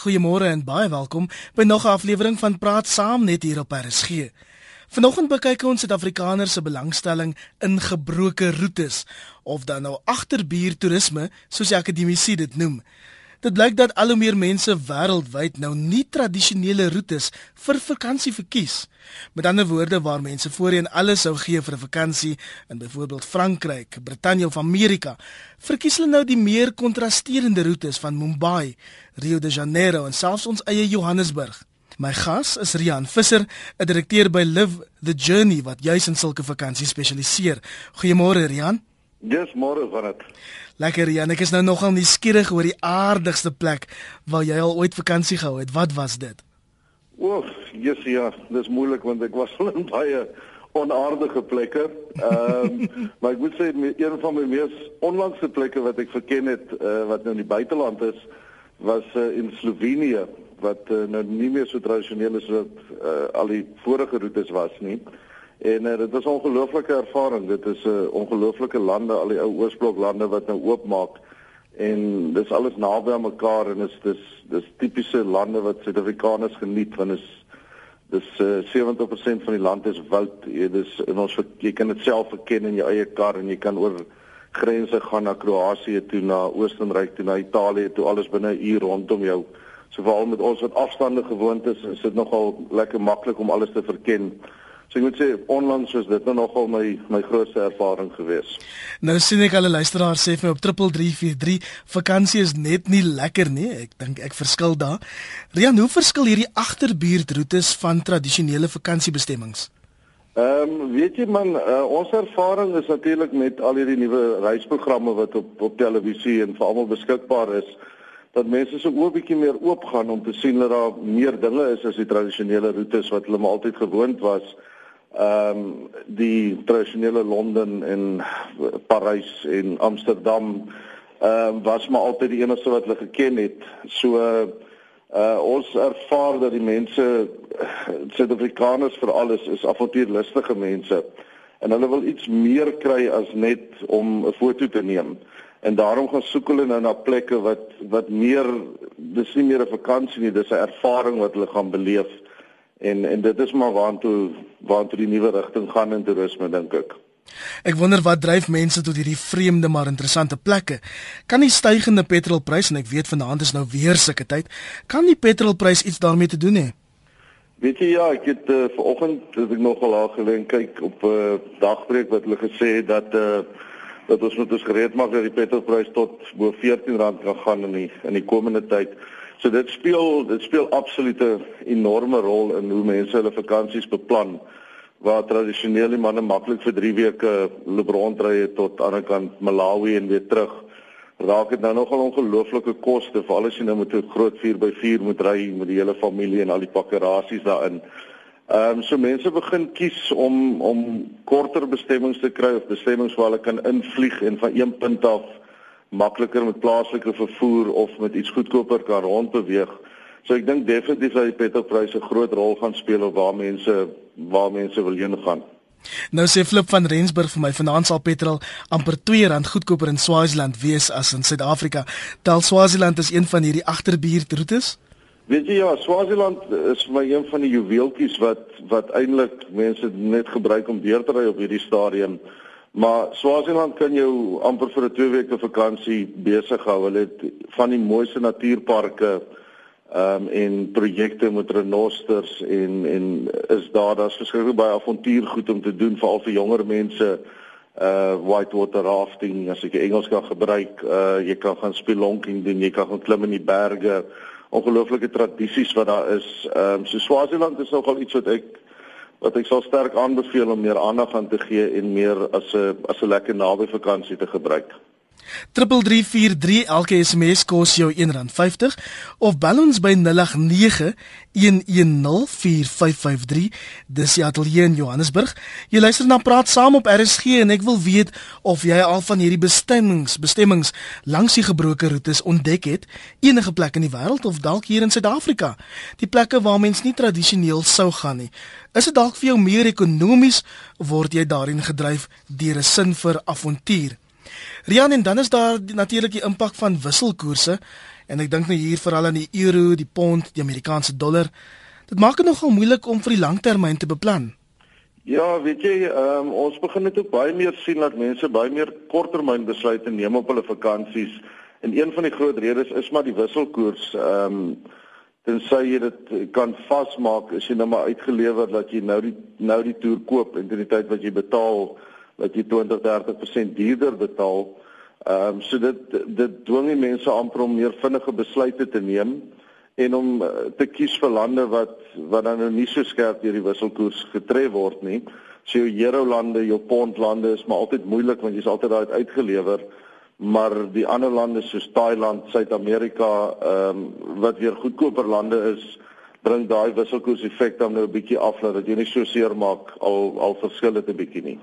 Goeiemôre en baie welkom by nog 'n aflewering van Praat Saam net hier op RSG. Vanoggend bekyk ons Suid-Afrikaners se belangstelling in gebroke roetes of dan nou agterbuur toerisme soos die akademie dit noem. Dit blyk dat al hoe meer mense wêreldwyd nou nie tradisionele roetes vir vakansie verkies. Met ander woorde, waar mense voorheen alles sou gee vir 'n vakansie in byvoorbeeld Frankryk, Brittanje of Amerika, verkies hulle nou die meer kontrasterende roetes van Mumbai, Rio de Janeiro en selfs ons eie Johannesburg. My gas is Rian Visser, 'n direkteur by Live the Journey wat juis in sulke vakansies spesialiseer. Goeiemôre Rian. Dis môre van dit. Lekker Jan, ek is nou nogal nuuskierig oor die aardigste plek waar jy al ooit vakansie gehou het. Wat was dit? Oof, yes, ja, dis moeilik want ek was in baie onaardige plekke. Ehm, um, maar ek moet sê een van my mees onlangse plekke wat ek verken het uh, wat nou in die buiteland is, was uh, in Slovenië wat uh, nou nie meer so tradisioneel is wat uh, al die vorige roetes was nie. En uh, dit was 'n ongelooflike ervaring. Dit is 'n uh, ongelooflike lande, al die ou oosbloklande wat nou oopmaak en dis alles naby aan mekaar en is dis dis tipiese lande wat Suid-Afrikaners geniet want is dis uh, eh, 70% van die land is wild. Dis in ons jy kan dit self verken in jou eie kar en jy kan oor grense gaan na Kroasie toe, na Oostenryk toe, na Italië toe, alles binne 'n uur rondom jou. So veral met ons wat afstande gewoond is, is dit nogal lekker maklik om alles te verken. So ek moet sê onlangs was dit nou nogal my my grootste ervaring gewees. Nou sien ek alle luisteraars sê vir my op 3343 vakansie is net nie lekker nie. Ek dink ek verskil daar. Rian, hoe verskil hierdie agterbuurtroetes van tradisionele vakansiebestemmings? Ehm um, weet jy man, uh, ons ervaring is natuurlik met al hierdie nuwe reisprogramme wat op op televisie en vir almal beskikbaar is dat mense so 'n bietjie meer oop gaan om te sien dat daar meer dinge is as die tradisionele roetes wat hulle maar altyd gewoond was ehm um, die tradisionele Londen en Parys en Amsterdam ehm um, was maar altyd die enigste wat hulle geken het. So uh ons ervaar dat die mense Suid-Afrikaners vir alles is avontuurlustige mense en hulle wil iets meer kry as net om 'n foto te neem. En daarom gaan soek hulle nou na plekke wat wat meer dis nie meer 'n vakansie nie, dis 'n ervaring wat hulle gaan beleef. En en dit is maar waantoe waantoe die nuwe rigting gaan in toerisme dink ek. Ek wonder wat dryf mense tot hierdie vreemde maar interessante plekke. Kan die stygende petrolprys en ek weet vanaand is nou weer sulke tyd, kan die petrolprys iets daarmee te doen hê? Weet jy ja, ek het uh, vanoggend het ek nogal al gelê kyk op 'n uh, dagbreek wat hulle gesê het dat uh, dat ons moet ons gereed maak dat die petrolprys tot bo R14 kan gaan in die in die komende tyd. So dit speel dit speel absolute enorme rol in hoe mense hulle vakansies beplan waar tradisioneel die manne maklik vir 3 weke rondry tot aan die kant Malawi en weer terug. Raak dit nou nogal ongelooflike koste vir alles jy nou met 'n groot 4x4 moet ry met die hele familie en al die pakkerasies daarin. Ehm um, so mense begin kies om om korter bestemmings te kry of bestemmings waar hulle kan invlieg en van een punt af makliker met plaaslike vervoer of met iets goedkoper kan rondbeweeg. So ek dink definitief dat die petrolpryse 'n groot rol gaan speel op waar mense waar mense wil heen gaan. Nou sê Flip van Rensburg vir my vanaand sal petrol amper R2 goedkoper in Swaziland wees as in Suid-Afrika. Tel Swaziland is een van hierdie agterbuurtroetes. Weet jy ja, Swaziland is vir my een van die juweeltjies wat wat eintlik mense net gebruik om deur te ry op hierdie stadium. Maar Swaziland kan jou amper vir 'n 2 weke vakansie besig hou. Hulle het van die mooiste natuurparke ehm um, en projekte met renosters en en is daar daar's verskeie baie avontuurgoed om te doen veral vir jonger mense. Uh whitewater rafting as ek Engels kan gebruik uh jy kan gaan spelonking doen jy kan gaan klim in die berge. Ongelooflike tradisies wat daar is. Ehm um, so Swaziland is nogal iets wat ek wat ek sal sterk aanbeveel om meer aandag aan te gee en meer as 'n as 'n lekker naby vakansie te gebruik. 3343 elke SMS kos jou R1.50 of bel ons by 089 1104553 dis die ateljee in Johannesburg. Jy luister na praat saam op RSG en ek wil weet of jy al van hierdie bestemmings bestemmings langs die gebroke roetes ontdek het enige plek in die wêreld of dalk hier in Suid-Afrika. Die plekke waar mens nie tradisioneel sou gaan nie. Is dit dalk vir jou meer ekonomies word jy daarin gedryf deur 'n sin vir avontuur? Rian en dan is daar natuurlik die impak van wisselkoerse En ek dink nou hier veral aan die euro, die pond, die Amerikaanse dollar. Dit maak dit nogal moeilik om vir die langtermyn te beplan. Ja, weet jy, um, ons begin dit ook baie meer sien dat mense baie meer korttermyn besluite neem op hulle vakansies. En een van die groot redes is maar die wisselkoers. Ehm um, tensy jy dit kan vasmaak, is jy nou maar uitgelewer dat jy nou die nou die toer koop en teen die tyd wat jy betaal, dat jy 20-30% duurder betaal. Ehm um, so dit dit dwing die mense amper om meer vinnige besluite te neem en om eh, te kies vir lande wat wat dan nou nie so skerp deur die wisselkoers getref word nie. So jou euro lande, jou pond lande is maar altyd moeilik want jy's altyd daai uitgelewer maar die ander lande soos Thailand, Suid-Amerika, ehm um, wat weer goedkoper lande is, bring daai wisselkoers effek dan nou 'n bietjie af dat jy nie so seer maak al al verskil dit 'n bietjie nie.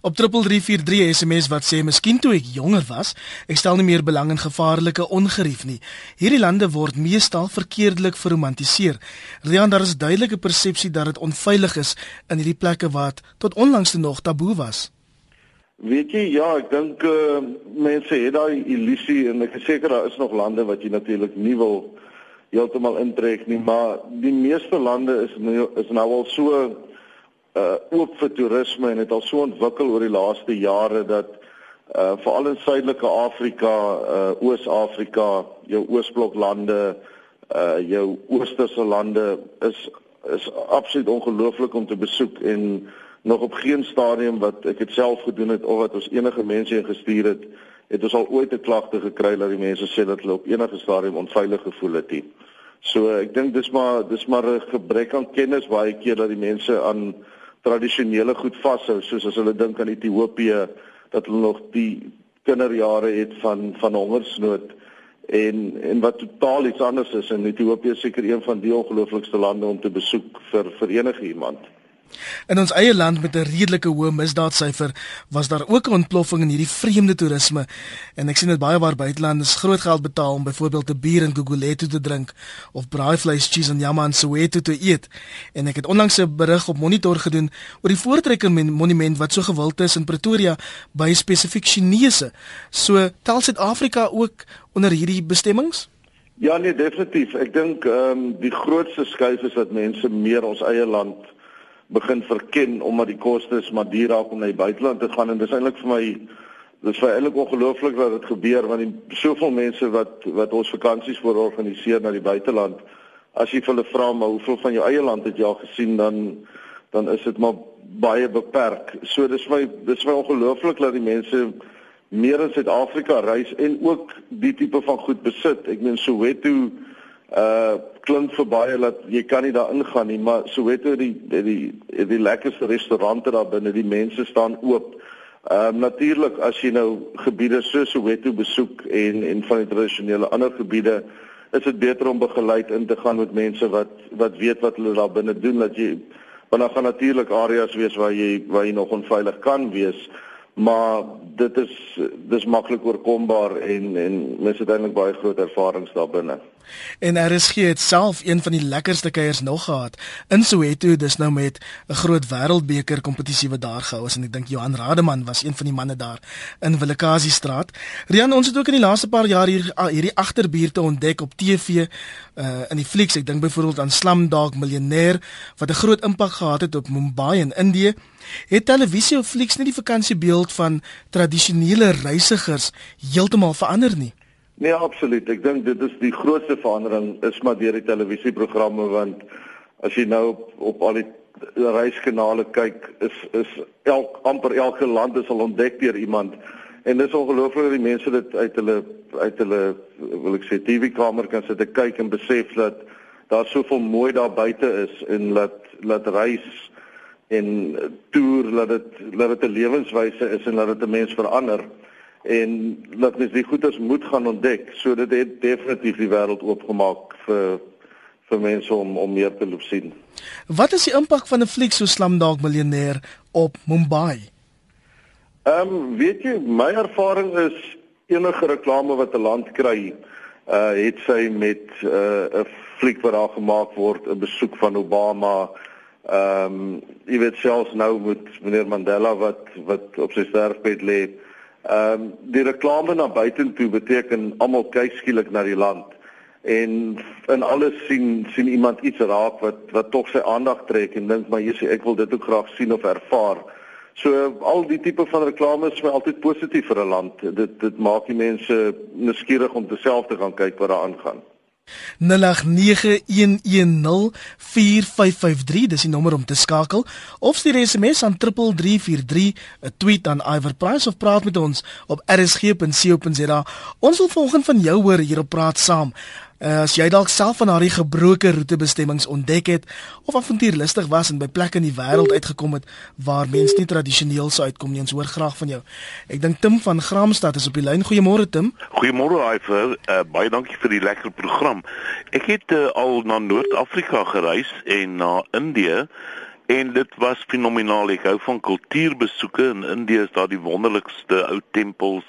Op 3343 SMS wat sê miskien toe ek jonger was, ek stel nie meer belang in gevaarlike ongerief nie. Hierdie lande word meestal verkeerdelik verromantiseer. Rian daar is duidelike persepsie dat dit onveilig is in hierdie plekke wat tot onlangs nog taboe was. Weet jy ja, ek dink uh, mense het daai illusie en ek is seker daar is nog lande wat jy natuurlik nie wil heeltemal intrek nie, maar die meeste lande is nou is nou al so uh oop vir toerisme en het al so ontwikkel oor die laaste jare dat uh veral in Suidelike Afrika, uh Oos-Afrika, jou Oosblok lande, uh jou Oosterse lande is is absoluut ongelooflik om te besoek en nog op geen stadium wat ek dit self gedoen het of wat ons enige mense ingestuur het, het ons al ooit 'n klagte gekry dat die mense sê dat hulle op enige stadium onveilig gevoel het. Nie. So ek dink dis maar dis maar 'n gebrek aan kennis baie keer dat die mense aan tradisionele goed vashou, soos as hulle dink aan Ethiopië dat hulle nog die kinderjare het van van hongersnood en en wat totaal iets anders is en Ethiopië is seker een van die ongelooflikste lande om te besoek vir vir enige iemand. In ons eie land met 'n redelike hoë misdaadsyfer was daar ook 'n ontploffing in hierdie vreemde toerisme. En ek sien dit baie waar buitelanders groot geld betaal om byvoorbeeld 'n bier in Gugulethu te drink of braaivleis cheese en yama in Soweto te eet. En ek het onlangs 'n berig op Monitor gedoen oor die voortrekker monument wat so gewild is in Pretoria by spesifiek Chinese. So tel Suid-Afrika ook onder hierdie bestemmings? Ja nee definitief. Ek dink ehm um, die grootste skuif is dat mense meer ons eie land begin verken omdat die kostes maar duur raak om na die buiteland te gaan. En dis eintlik vir my dis vir eintlik ongelooflik dat dit gebeur want soveel mense wat wat ons vakansies voor organiseer na die buiteland as jy hulle vra maar hoeveel van jou eie land het jy al gesien? dan dan is dit maar baie beperk. So dis my dis my ongelooflik dat die mense meer in Suid-Afrika reis en ook die tipe van goed besit. Ek meen Soweto uh klink vir baie dat jy kan nie daar ingaan nie, maar Soweto die die die, die lekkerste restaurante daar binne, die mense staan oop. Ehm um, natuurlik as jy nou gebiede so Soweto besoek en en van die tradisionele ander gebiede is dit beter om begeleid in te gaan met mense wat wat weet wat hulle daar binne doen dat jy want dan gaan natuurlik areas wees waar jy waar jy nog onveilig kan wees maar dit is dis maklik oorkombaar en en mense het eintlik baie groot ervarings daar binne. En RSG het self een van die lekkerste kuiers nog gehad in Soweto, dis nou met 'n groot wêreldbeker kompetisie wat daar gehou is en ek dink Johan Rademan was een van die manne daar in Willekasi straat. Rian, ons het ook in die laaste paar jaar hier hierdie agterbuurte ontdek op TV uh in die flieks. Ek dink byvoorbeeld aan Slumdog Millionaire wat 'n groot impak gehad het op Mumbai in Indië. Het televisie of flieks nie die vakansiebeeld van tradisionele reisigers heeltemal verander nie? Nee, absoluut. Ek dink dit is die grootste verandering is maar deur die televisieprogramme want as jy nou op, op al die reiskanale kyk, is is elk amper elke land is al ontdek deur iemand en dis ongelooflik dat die mense dit uit hulle uit hulle wil ek sê TV-kamer kan sit en kyk en besef dat daar soveel mooi daar buite is en laat laat reis en toer laat dit laat dit 'n lewenswyse is en laat dit 'n mens verander en dat mens die goeders moet gaan ontdek. So dit het definitief die wêreld oopgemaak vir vir mense om om meer te loop sien. Wat is die impak van 'n fliek so Slumdog Millionaire op Mumbai? Ehm um, weet jy, my ervaring is enige reklame wat 'n land kry, uh het sy met uh, 'n uh, fliek wat daar gemaak word, 'n besoek van Obama, ehm um, jy weet selfs nou met meneer Mandela wat wat op sy sterfbed lê, Ehm um, die reklame na buitentoe beteken almal kyk skielik na die land en in alles sien sien iemand iets raak wat wat tog sy aandag trek en dink maar hier sê ek wil dit ook graag sien of ervaar. So al die tipe van reklame is vir altyd positief vir 'n land. Dit dit maak die mense nuuskierig om te self te gaan kyk wat daar aangaan. 0891104553 dis die nommer om te skakel of stuur SMS aan 3343 'n tweet aan Iver Price of praat met ons op rsg.co.za ons wil volgens van jou hoor hier op praat saam as jy dalk self van daardie gebroke roetebestemmings ontdek het of avontuurlustig was en by plekke in die wêreld uitgekom het waar mense nie tradisioneel sou uitkom nie, ons hoor graag van jou. Ek dink Tim van Gramstad is op die lyn. Goeiemôre Tim. Goeiemôre Iver. Uh, baie dankie vir die lekker program. Ek het uh, al na Noord-Afrika gereis en na Indië en dit was fenomenaal. Ek hou van kultuurbesoeke in Indië is daar die wonderlikste ou tempels,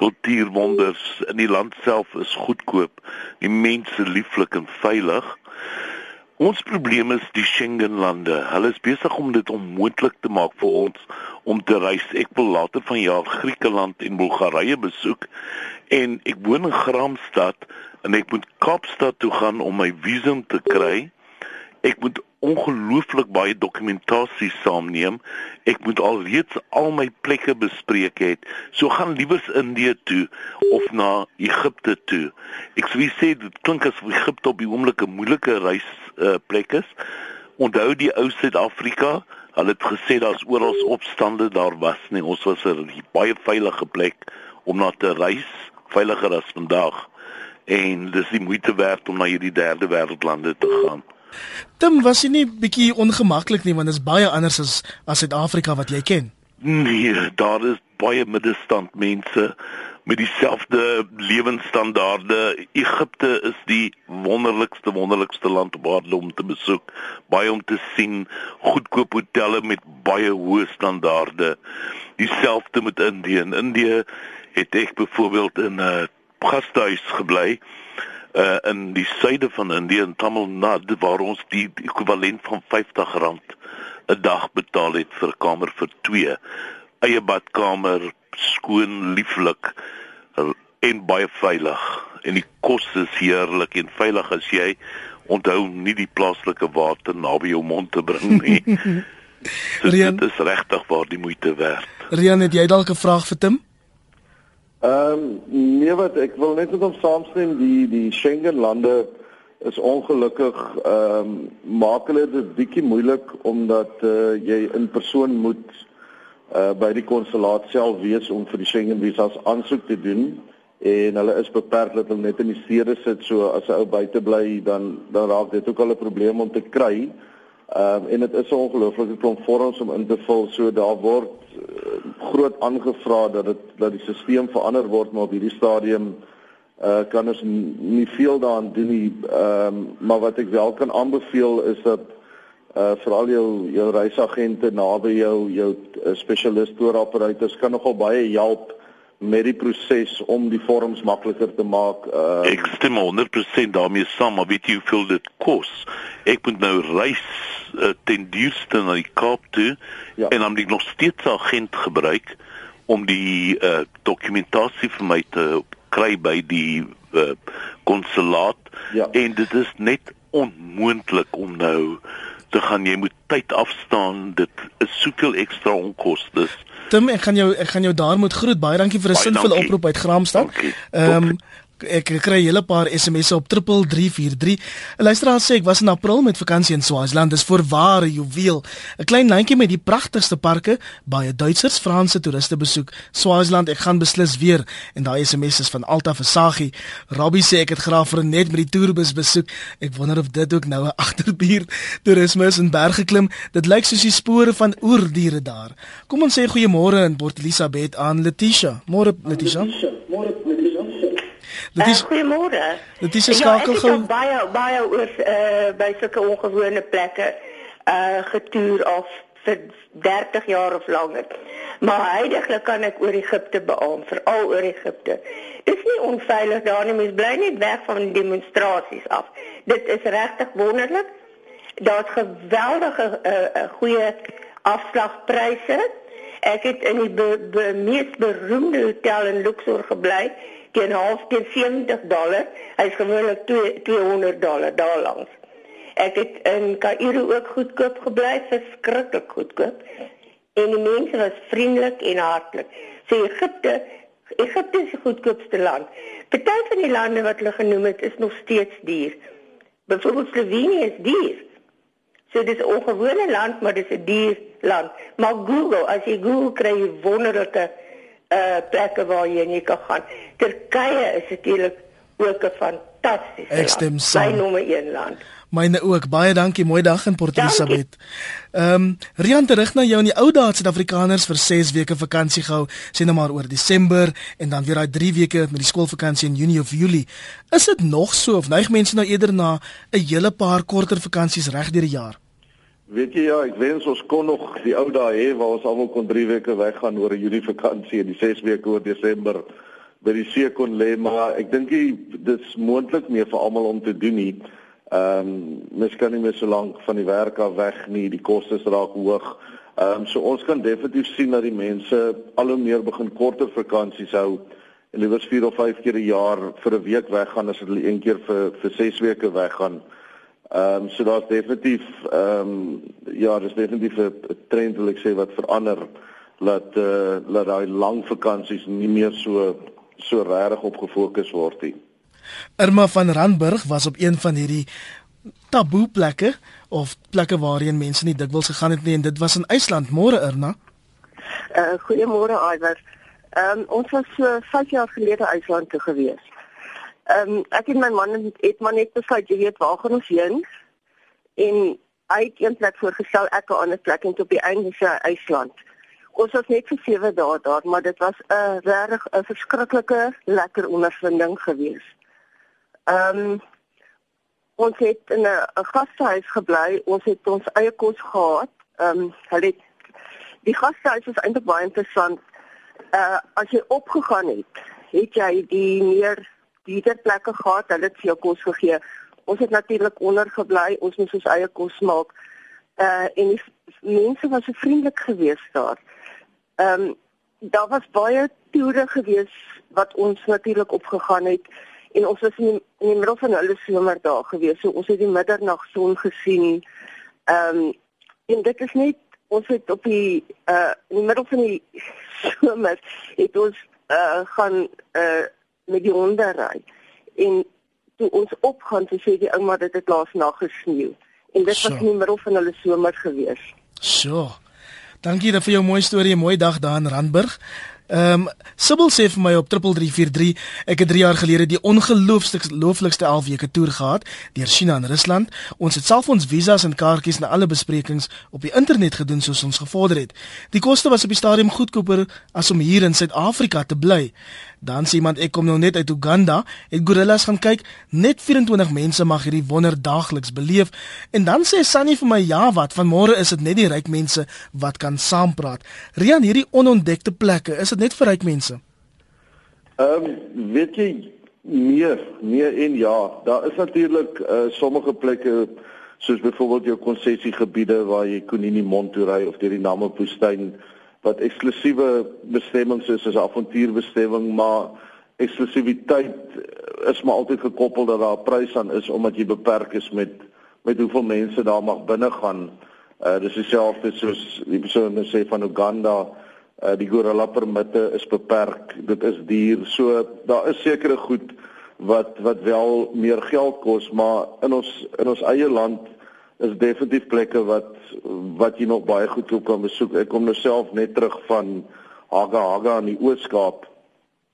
kultuurwonders in die land self is goedkoop. Die mense lieflik en veilig. Ons probleem is die Schengen lande. Hulle is besig om dit onmoontlik te maak vir ons om te reis. Ek wil later vanjaar Griekeland en Bulgarië besoek en ek woon in Gramstad en ek moet Kaapstad toe gaan om my visum te kry. Ek moet ongelooflik baie dokumentasie saamneem. Ek moet alreeds al my plekke bespreek het. So gaan liewers Indië toe of na Egipte toe. Ek sou sê dit klink asof Egipte op die oomblik 'n moeilike reis uh, plek is. Onthou die ou Suid-Afrika, hulle het gesê daar's oral opstande daar was nie. Ons was 'n baie veilige plek om na te reis, veiliger as vandag. En dis die moeite werd om na hierdie derde wêreldlande te gaan. Tim, was jy nie bietjie ongemaklik nie want dit is baie anders as as Suid-Afrika wat jy ken? Nee, daar is baie middelstand mense met dieselfde lewensstandaarde. Egipte is die wonderlikste wonderlikste land op aarde om te besoek. Baie om te sien, goedkoop hotelle met baie hoë standaarde. Dieselfde met Indië. In Indië het ek byvoorbeeld in 'n uh, gastehuis gebly uh, in die suide van Indië in Tamil Nadu waar ons die ekwivalent van R50 'n dag betaal het vir 'n kamer vir 2 eie badkamer skoon lieflik en baie veilig en die kos is heerlik en veilig as jy onthou nie die plaaslike water naby jou mond te bring nie. so, Rian, dit is regtig waar die moeite werd. Rian, het jy dalk 'n vraag vir Tim? Ehm um, nee wat ek wil net met hom saamstem die die Schengen lande is ongelukkig ehm um, maak hulle dit bietjie moeilik omdat uh, jy in persoon moet uh, by die konsulaat self wees om vir die Schengen visas aansoek te doen en hulle is beperk dat hulle net in die stede sit so as 'n ou buite bly dan dan raak dit ook al 'n probleem om te kry. Ehm um, en dit is 'n ongelooflike klomp vorms om in te vul. So daar word groot aangevra dat dit dat die stelsel verander word maar op hierdie stadium uh kan ons nie veel daaraan doen nie. Ehm um, maar wat ek wel kan aanbeveel is dat uh veral jou jou reisagente naby jou jou uh, spesialist toeroperators kan nogal baie help met die proses om die vorms makliker te maak. Uh Ek stem 100% daarmee saam, maar weet jy hoeveel dit kos? Ek moet nou reis uh, ten duurste na die Kaap toe ja. en dan moet ek nog steeds 'n agent gebruik om die uh dokumentasie vir my te kry by die uh konsulaat ja. en dit is net onmoontlik om nou te gaan jy moet tyd afstaan dit is soveel ekstra onkoste Tim, ek gaan jou ek gaan jou daar moet groet. Baie dankie vir 'n sinvolle oproep uit Graamsstad. Ehm um, ek kry 'n hele paar SMS'e op 3343. 'n Luisteraar sê ek was in April met vakansie in Swaziland. Dis voorware juweel. 'n Klein landjie met die pragtigste parke, baie Duitsers, Franse toeriste besoek. Swaziland, ek gaan beslis weer. En daai SMS is van Alta Versaghi. Robbie sê ek het graag vir net met die toerbus besoek. Ek wonder of dit ook nou 'n agterbuur toerisme is in berge klim. Dit lyk soos die spore van oerdiere daar. Kom ons sê goeiemôre in Port Elizabeth aan Letitia. Môre Letitia. Môre Dit is uh, goeiemôre. Dit is 'n skakel gou. Ja, baie baie oor uh, by sulke ongewone plekke uh getoer af vir 30 jaar of langer. Maar heidaglik kan ek oor Egipte beamoen, veral oor Egipte. Is nie onveilig daar nie, mens bly net weg van die demonstrasies af. Dit is regtig wonderlik. Daar's geweldige uh, uh goeie afslagpryse Ek het in die be, be, mees beroemde hotel in Luxor gebly teen half teen 70 dollar. Hy's gewoonlik 200 dollar daar langs. Ek het in Kaïro ook goedkoop gebly, verskriklik goedkoop. En die mense was vriendelik en hartlik. So Egipte, Egipte is die goedkoopste land. Party van die lande wat hulle genoem het, is nog steeds duur. Byvoorbeeld Slovenië is duur. So dis 'n ongewone land, maar dis 'n duur land. Maar Google, as jy Google kry jy wonderlike uh plekke waar jy nie kan gaan. Turkye is natuurlik ook 'n fantastiese land. Ek stem saam. Sy nommer 1 land. Myne ook. Baie dankie. Mooi dag in Port Elizabeth. Ehm, um, Rian terug na jou in die ou dae het Suid-Afrikaners vir 6 weke vakansie gehou, sê nou maar oor Desember en dan weer daai 3 weke met die skoolvakansie in Junie of Julie. Is dit nog so of neig mense nou eerder na 'n hele paar korter vakansies reg deur die jaar? Weet jy ja, ek wens ons kon nog die ou dae hê waar ons almal kon 3 weke weggaan oor 'n Julie vakansie en die 6 weke oor Desember by die see kon lê, maar ek dink dit is moontlik meer vir almal om te doen nie. Ehm um, mens kan nie meer so lank van die werk af weg nie, die kostes raak hoog. Ehm um, so ons kan definitief sien dat die mense al hoe meer begin korter vakansies hou en liewer 4 of 5 keer 'n jaar vir 'n week weggaan as hulle een keer vir vir 6 weke weggaan. Ehm um, so daar's definitief ehm um, ja, dis definitief 'n trend wil ek sê wat verander dat eh uh, dat daai lang vakansies nie meer so so regtig op gefokus word nie. Irma van Randburg was op een van hierdie taboe plekke of plekke waarheen mense nie dikwels gegaan het nie en dit was in IJsland. Môre Irma. Uh goeiemôre Iwer. Ehm um, ons was so 5 jaar gelede IJsland toe gewees. Ehm um, ek en my man het maar net besluit jy weet waar gaan ons heen? En hy het een plek voorgestel, ek 'n ander plek en op die einde sê IJsland. Ons was net vir 7 dae daar, maar dit was 'n regtig 'n verskriklike lekker ondervinding geweest. Ehm um, ons het in 'n gastehuis gebly. Ons het ons eie kos gehad. Ehm um, hulle die gastehuis is eintlik baie interessant. Uh as jy opgegaan het, het jy die meer dieper plekke gehad. Hulle het vir jou kos gegee. Ons het natuurlik onder gebly. Ons moes ons eie kos maak. Uh en die mense was so vriendelik geweest daar. Ehm um, daar was baie toere geweest wat ons natuurlik opgegaan het en ons was in die, in die middel van hulle somerdag gewees. So ons het die middernagson gesien. Ehm um, en dit is net ons het op die uh in die middel van die somer het ons uh gaan uh met die honde ry. En toe ons opgaan te sê die ouma dit het laas nag gesneeu. En dit so. was in die middel van hulle somer gewees. So. Dankie vir jou mooi storie, mooi dag daar in Randburg. Ehm um, Sibyl sê vir my op 3343 ek het 3 jaar gelede die ongelooflikste looflikste 11 weke toer gehad deur China en Rusland. Ons het self ons visas en kaartjies na alle besprekings op die internet gedoen soos ons gevorder het. Die koste was op die stadium goedkoper as om hier in Suid-Afrika te bly. Dan sê iemand ek kom nou net uit Uganda, het gorillas gaan kyk, net 24 mense mag hierdie wonder daagliks beleef. En dan sê Sunny vir my ja, wat van môre is dit net die ryk mense wat kan saampraat. Rian, hierdie onontdekte plekke, is dit net vir ryk mense? Ehm um, weet jy nee, nee en ja, daar is natuurlik uh, sommige plekke soos byvoorbeeld jou konsessiegebiede waar jy kon nie in die mond toe ry of deur die Namibwoestyn wat eksklusiewe bestemmings is as 'n avontuurbestemming, maar eksklusiwiteit is maar altyd gekoppel dat daar 'n prys aan is omdat jy beperk is met met hoeveel mense daar mag binne gaan. Uh dis dieselfde soos die persoon sê van Uganda, uh die gorilla permitte is beperk. Dit is duur. So daar is sekere goed wat wat wel meer geld kos, maar in ons in ons eie land is definitief plekke wat wat jy nog baie goed kan besoek. Ek kom nou self net terug van Haga Haga in die Oos-Kaap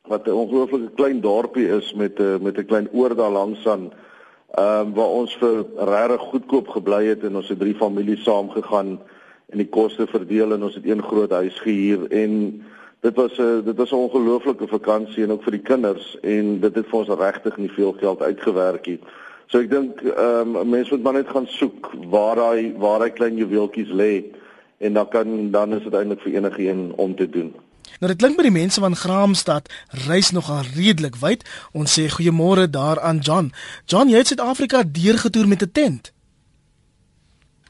wat 'n ongelooflike klein dorpie is met 'n met 'n klein oor daar langs aan ehm um, waar ons vir regtig goedkoop gebly het en ons het drie families saam gegaan en die koste verdeel en ons het een groot huis gehuur en dit was 'n dit was 'n ongelooflike vakansie en ook vir die kinders en dit het vir ons regtig nie veel geld uitgewerk nie. So ek dink ehm um, mense moet maar net gaan soek waar daai waar daai klein juweeltjies lê en dan kan dan is dit eintlik vir enige een om te doen. Nou dit klink by die mense van Graamsstad reis nogal redelik wyd. Ons sê goeiemôre daar aan John. John, jy het Suid-Afrika deurgetoer met 'n tent.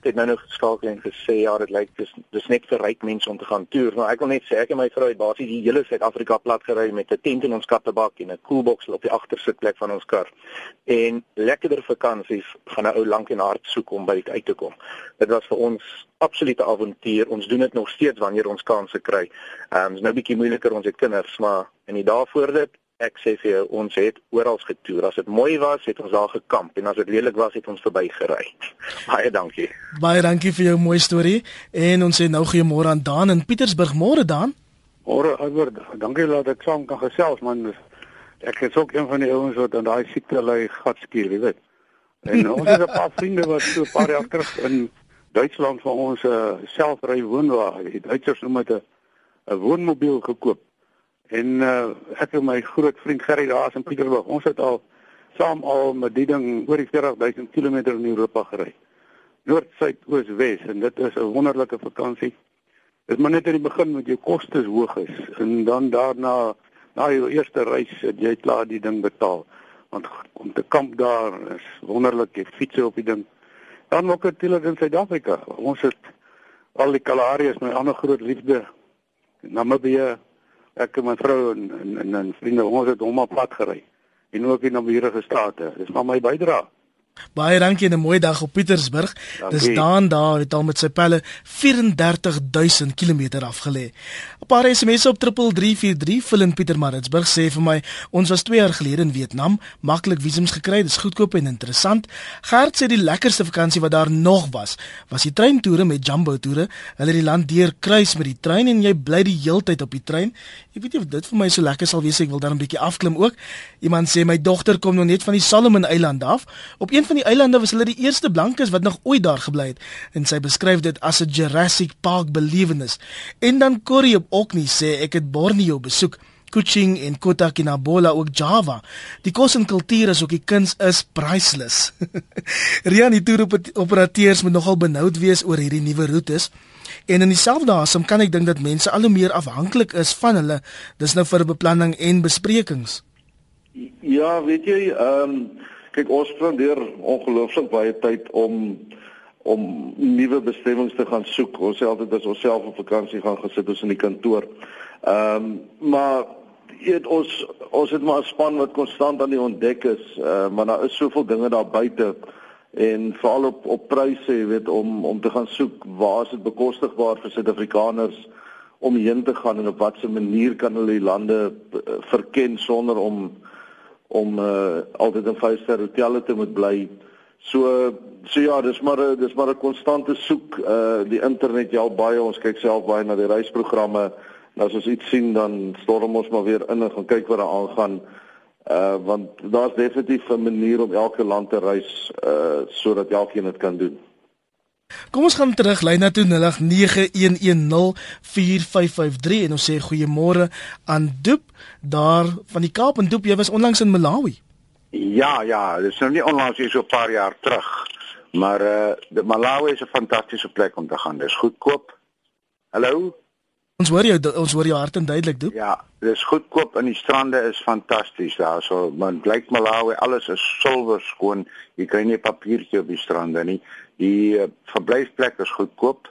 Het nou nog geskakel en gesê ja, dit lyk dis dis net vir ryk mense om te gaan toer. Maar ek wil net sê ek en my vrou het basies die hele Suid-Afrika plat gery met 'n tent in ons kattebak en 'n koelbox op die agtersitplek van ons kar. En lekkerder vakansies gaan 'n ou lank en hard soek om by dit uit te kom. Dit was vir ons absolute avontuur. Ons doen dit nog steeds wanneer ons kansse kry. Ehm um, is nou 'n bietjie moeiliker ons het kinders, maar in die dae voor dit ek sê vir jou ons het oral getoer. As dit mooi was, het ons daar gekamp en as dit lelik was, het ons verbygery. Baie dankie. Baie dankie vir jou mooi storie en ons sê nou goeiemôre aan Daan in Pietersburg. Môre Daan. Môre Edward. Dankie dat ek saam kan gesels man. Ek is ook een van die ouens wat aan daai siekte ly gatskuur, jy weet. En ons het 'n paar vriende wat so 'n paar jaar terug in Duitsland vir ons 'n uh, selfry woonwa, die Duitsers noem dit 'n 'n woonmobiel gekoop. En uh, ek en my groot vriend Gerry daar in Pieterburg, ons het al saam al met die ding oor die 40000 km in Europa gery. Noord, suid, oos, wes en dit is 'n wonderlike vakansie. Dit maar net in die begin met jou kostes hoog is en dan daarna na jou eerste reis het jy klaar die ding betaal. Want om te kamp daar is wonderlik, jy fiets op die ding. Dan ook natuurlik in Suid-Afrika. Ons het al die Kalahari is my ander groot liefde. Namibië, ek en my vrou en en, en vriende ons het hom op pad gery en ook in Namibia state. Dis maar my bydrae. Baie dankie en 'n mooi dag op Pietersburg. Dankie. Dis daan daar het al met sy pelle 34000 km afgelê. 'n Paar SMS'e op 3343 vul in Pietermaritzburg sê vir my ons was 2 jaar gelede in Vietnam, maklik visums gekry, dis goedkoop en interessant. Gert sê die lekkerste vakansie wat daar nog was, was die treintoere met Jumbo toere. Hulle het die land deur kruis met die trein en jy bly die heeltyd op die trein. Ek weet nie of dit vir my so lekker sal wees ek wil daar 'n bietjie afklim ook. Iemand sê my dogter kom nog net van die Solomon Eilande af. Op een van die eilande was hulle die eerste blankes wat nog ooit daar gebly het en sy beskryf dit as 'n Jurassic Park belewenis. En dan Corrie op Orkney sê ek het Borneo besoek. Kuching en Kota Kinabalu ook Java. Die kos en kultuur is ook die kuns is priceless. Rian die toer operateurs moet nogal benoud wees oor hierdie nuwe roetes. En in dieselfde asem kan ek dink dat mense al hoe meer afhanklik is van hulle. Dis nou vir beplanning en besprekings. Ja, weet jy, ehm um, kyk ons spandeer ongelooflik baie tyd om om nuwe bestemmings te gaan soek. Ons sê altyd as ons self op vakansie gaan gesit ons in die kantoor. Ehm um, maar eet ons ons het maar 'n span wat konstant aan die ontdek is, uh, maar daar is soveel dinge daar buite en veral op op pryse, jy weet, om om te gaan soek waar is dit bekostigbaar vir Suid-Afrikaners om heen te gaan en op watter manier kan hulle die lande eh, verken sonder om om uh, altyd in vyfster hotelle te moet bly. So so ja, dis maar dis maar 'n konstante soek. Uh die internet help baie. Ons kyk self baie na die reisprogramme. En as ons iets sien dan storm ons maar weer in en gaan kyk wat daar aangaan. Uh want daar's definitief 'n manier om elke land te reis uh sodat elkeen dit kan doen. Kom ons gaan terug lyn na toe 0891104553 en ons sê goeiemôre aan Doep daar van die Kaap en Doep jy was onlangs in Malawi. Ja ja, dis nou nie onlangs hier so 'n paar jaar terug. Maar uh die Malawi is 'n fantastiese plek om te gaan. Dis goedkoop. Hallo. Ons hoor jou ons hoor jou hart en duidelik Doep. Ja, dis goedkoop en die strande is fantasties daar. So man blyk Malawi alles is silwer skoon. Jy kry nie papiertjie op die strande nie. Die uh, verblyfplek is goedkoop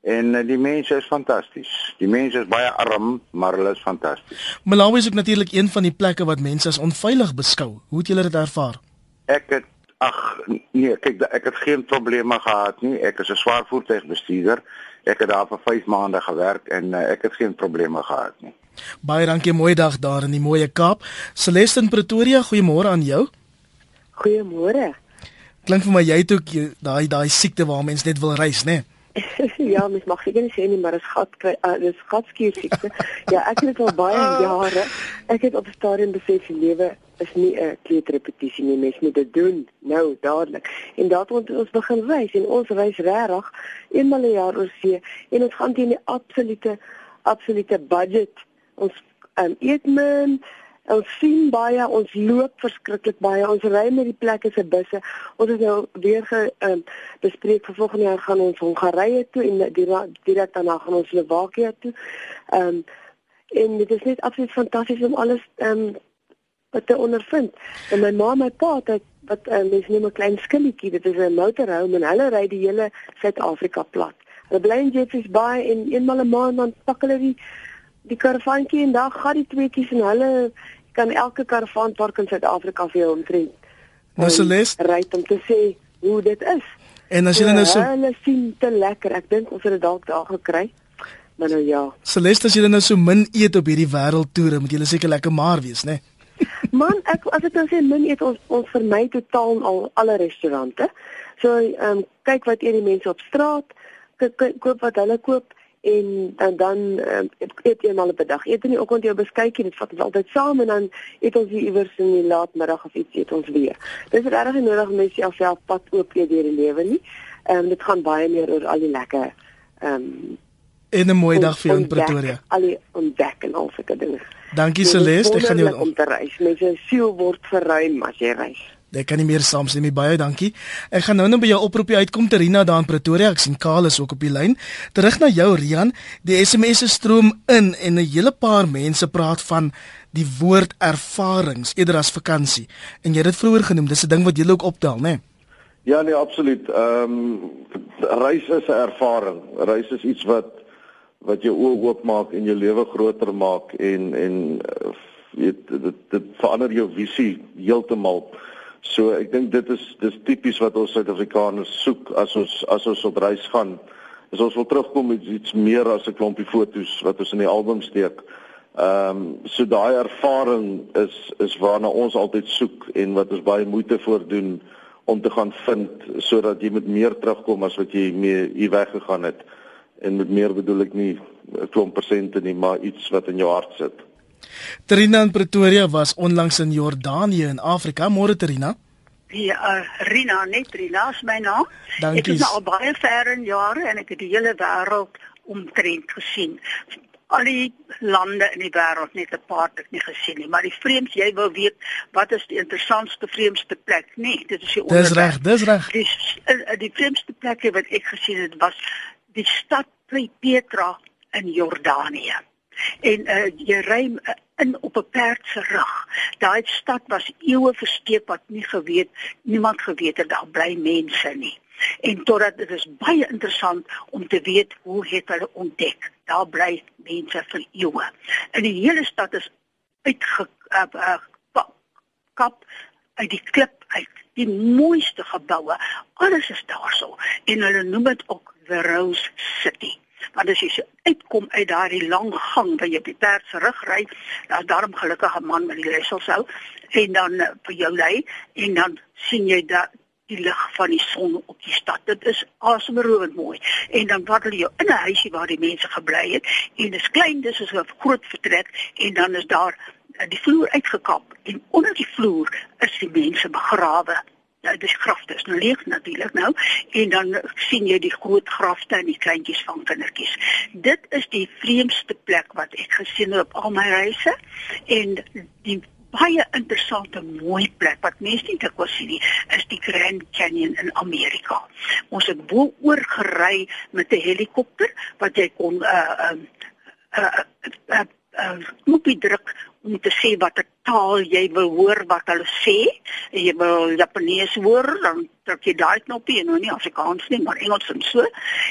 en uh, die mense is fantasties. Die mense is baie arm, maar hulle is fantasties. Malawi is ook natuurlik een van die plekke wat mense as onveilig beskou. Hoe het julle dit ervaar? Ek het ag nee, kyk ek het geen probleme gehad nie. Ek is 'n swaar voertuigbestuurder. Ek het daar vir 5 maande gewerk en uh, ek het geen probleme gehad nie. Baie dankie, mooi dag daar in die mooi Kaap. Celeste in Pretoria, goeiemôre aan jou. Goeiemôre klink vir my jy het ook daai daai siekte waar mens net wil reis, né? Nee? ja, mens mag seker nie sê nie, maar dit is gat uh, dis gatskuur siekte. ja, ek het dit al baie jare. Ek het op 'n stadium besef die lewe is nie 'n kleuterrepetisie nie, mens moet dit doen nou dadelik. En daarom het ons begin reis en ons reis regtig eenmal 'n jaar oor see en ons gaan teen die absolute absolute budget. Ons um, eet min Ons sien baie, ons loop verskriklik baie. Ons ry met die plekke se busse. Ons het nou weer ge um, bespreek vir volgende jaar gaan ons Hongarye toe en direk daarna gaan ons Slowakia toe. Ehm um, en dit is net absoluut fantasties om alles ehm um, te ondervind. En my ma en my pa het wat uh, mense noem 'n klein skilletjie. Dit is 'n motorhome en hulle ry die hele Suid-Afrika plat. Hulle bly in Jeffreys Bay en eenmal 'n maand dan pak hulle die die karavantjie en dan gaan die tweetjies en hulle kan elke karavaanpark in Suid-Afrika vir jou omtrent. Nou Celeste, ry om te sê hoe dit is. En as jy nou so Hulle sien te lekker. Ek dink ons het dit dalk daar gekry. Maar nou ja. Celeste, as jy nou so min eet op hierdie wêreldtoere, moet jy seker lekker maar wees, né? Nee? Man, ek as ek nou sê min eet ons ons vermy totaal al alle restaurante. So ehm um, kyk wat eet die mense op straat, koop wat hulle koop en dan dan um, eet jy maar op 'n dag. Eet in die oggend jou beskuitjie, dit vat ons altyd saam en dan eet ons iewers in die laatmiddag of iets eet ons weer. Dis regtig nie nodig mense jouself pad oop gee deur die lewe nie. Ehm um, dit gaan baie meer oor al die lekker ehm um, en 'n mooi dag vir jou in Pretoria. Al die ontdek en al sulke dinge. Dankie Celeste, ek gaan jou om te reis. Mense siel word verruim as jy reis. Ek kan nie meer saamstem nie. Baie dankie. Ek gaan nou net by jou oproepie uitkom Terina daar in Pretoria. Ek sien Karl is ook op die lyn. Terug na jou Rian. Die SMS'e stroom in en 'n hele paar mense praat van die woord ervarings eerder as vakansie. En jy het dit vroeër genoem. Dis 'n ding wat jy ook optel, né? Nee? Ja, nee, absoluut. Ehm um, reis is 'n ervaring. Reis is iets wat wat jou oë oopmaak en jou lewe groter maak en en uh, weet dit dit verander jou visie heeltemal. So ek dink dit is dis tipies wat ons Suid-Afrikaners soek as ons as ons op reis gaan. As ons wil terugkom met iets meer as 'n klompie fotos wat ons in die album steek. Ehm um, so daai ervaring is is waarna ons altyd soek en wat ons baie moeite voordoen om te gaan vind sodat jy met meer terugkom as wat jy mee hier weggegaan het en met meer bedoel ek nie 'n klomp persente nie, maar iets wat in jou hart sit. Trina in Pretoria was onlangs in Jordanië in Afrika. Môre Trina. Ja, uh, Rina, net Rina is my naam. Dankie. Ek is nou al baie ver in jare en ek het die hele wêreld omtrent gesien. Al die lande in die wêreld net 'n paar het ek nie gesien nie, maar die vreemds jy wou weet wat is die interessantste vreemdste plek? Nee, dit is die Dis reg, dis reg. Die uh, die vreemdste plek wat ek gesien het was die stad Petra in Jordanië. En uh, jy ry uh, in op 'n perd se rug. Daai stad was eeue versteek wat nie geweet niemand geweet het daar bly mense nie. En totdat dit is baie interessant om te weet hoe het hulle ontdek daar bly mense vir eeue. En die hele stad is uitge uh, uh, kap uit die klip uit die mooiste geboue alles is daarso en hulle noem dit ook the Rose City. Want as jy uitkom uit daardie lang gang waar jy op die perd se rug ry, daar's daarom gelukkige man met die leselsou en dan uh, vir jou lei en dan sien jy dat die lig van die son op die stad. Dit is asemrowend mooi. En dan word jy in 'n huisie waar die mense gebly het en dit is klein, dis so 'n groot vertrek en dan is daar uh, die vloer uitgekap en onder die vloer is die mense begrawe ja, dis grafte is nou leeg natuurlik nou en dan sien jy die groot grafte en die kleintjies van kindertjies. Dit is die vreemdste plek wat ek gesien het op al my reise en die baie interessante mooi plek wat mense nie dikwels sien nie is die Grand Canyon in Amerika. Ons het bo oor gery met 'n helikopter wat jy kon uh um uh, uh, uh, uh, uh, knoppie druk om te sê watter taal jy wil hoor wat hulle sê. En jy wil Japanees hoor, dan druk jy daai knoppie en nou nie Afrikaans nie, maar Engels en so.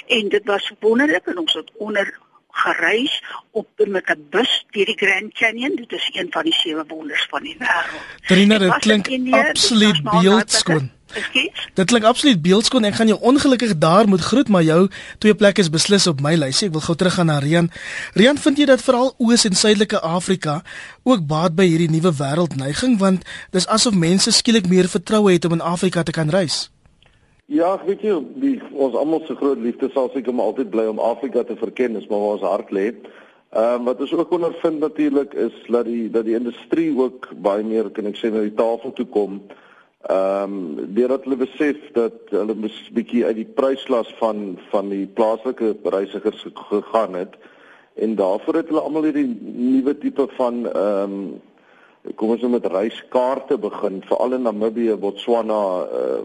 En dit was wonderlik en ons het onder gereis op met 'n bus deur die Grand Canyon. Dit is een van die sewe wonders van die wêreld. Trina, dit klink absoluut beeldskoon. Dit klink absoluut beeldskoon. Ek gaan jou ongelukkig daar moet groet, maar jou twee plekke is beslis op my lys. Ek wil gou terug gaan na Rian. Rian, vind jy dat veral Oos en Suidelike Afrika ook baat by hierdie nuwe wêreldneiging want dis asof mense skielik meer vertroue het om in Afrika te kan reis? Ja, weet jy, die, ons almal se groot liefde sal seker maar altyd bly om Afrika te verken, is maar waar ons hart lê. Ehm um, wat ons ook ondervind natuurlik is dat die dat die industrie ook baie meer kan ek sê na die tafel toe kom. Ehm um, deurdat hulle besef dat hulle 'n bietjie uit die prysklas van van die plaaslike reisigers gegaan het en daarvoor het hulle almal hierdie nuwe tipe van ehm um, kom ons nou met reiskaarte begin veral in Namibië, Botswana, uh,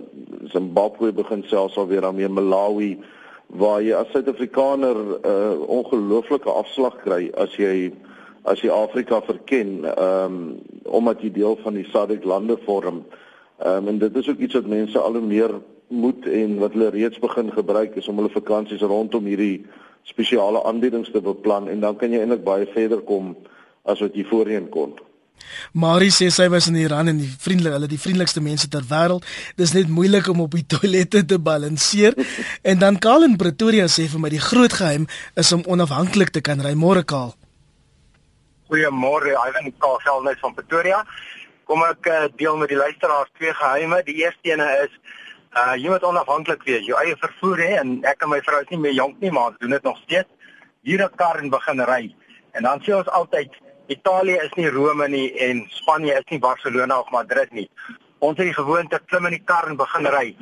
Zimbabwe begin selfs al weer daarmee Malawi waar jy as Suid-Afrikaner 'n uh, eh, ongelooflike afslag kry as jy as jy Afrika verken, ehm um, omdat jy deel van die SADC lande vorm. Ehm um, en dit is ook iets wat mense al hoe meer moet en wat hulle reeds begin gebruik is om hulle vakansies rondom hierdie spesiale aanbiedings te beplan en dan kan jy eintlik baie verder kom as wat jy voorheen kon. Marie sê sy was in Iran en die vriendelike, hulle die vriendelikste mense ter wêreld. Dis net moeilik om op die toilette te balanseer. en dan Kaal in Pretoria sê vir my die groot geheim is om onafhanklik te kan ry môre Kaal. Goeiemôre, Ivan Kaal selfs van Pretoria. Kom ek uh, deel met die luisteraars twee geheime. Die eerste ene is uh jy moet onafhanklik wees, jou eie vervoer hê en ek en my vrou is nie meer jonk nie, maar ons doen dit nog steeds. Hier 'n kar en begin ry. En dan sê ons altyd Italië is nie Rome nie en Spanje is nie Barcelona of Madrid nie. Ons het die gewoonte klim in die kar en begin ry.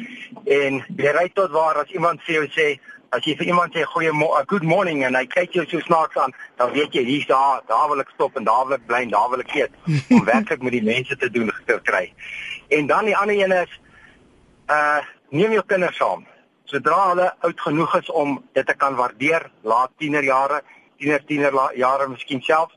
En jy ry tot waar as iemand vir jou sê, as jy vir iemand sê goeie uh, good morning en hy kyk jou so snaaks aan, dan weet jy hier's daar, daar wil ek stop en daar wil ek bly en daar wil ek eet om werklik met die mense te doen te kry. En dan die ander een is uh neem jou kinders saam. Sodra hulle oud genoeg is om dit te kan waardeer, laat tienerjare, tiener tienerjare miskien self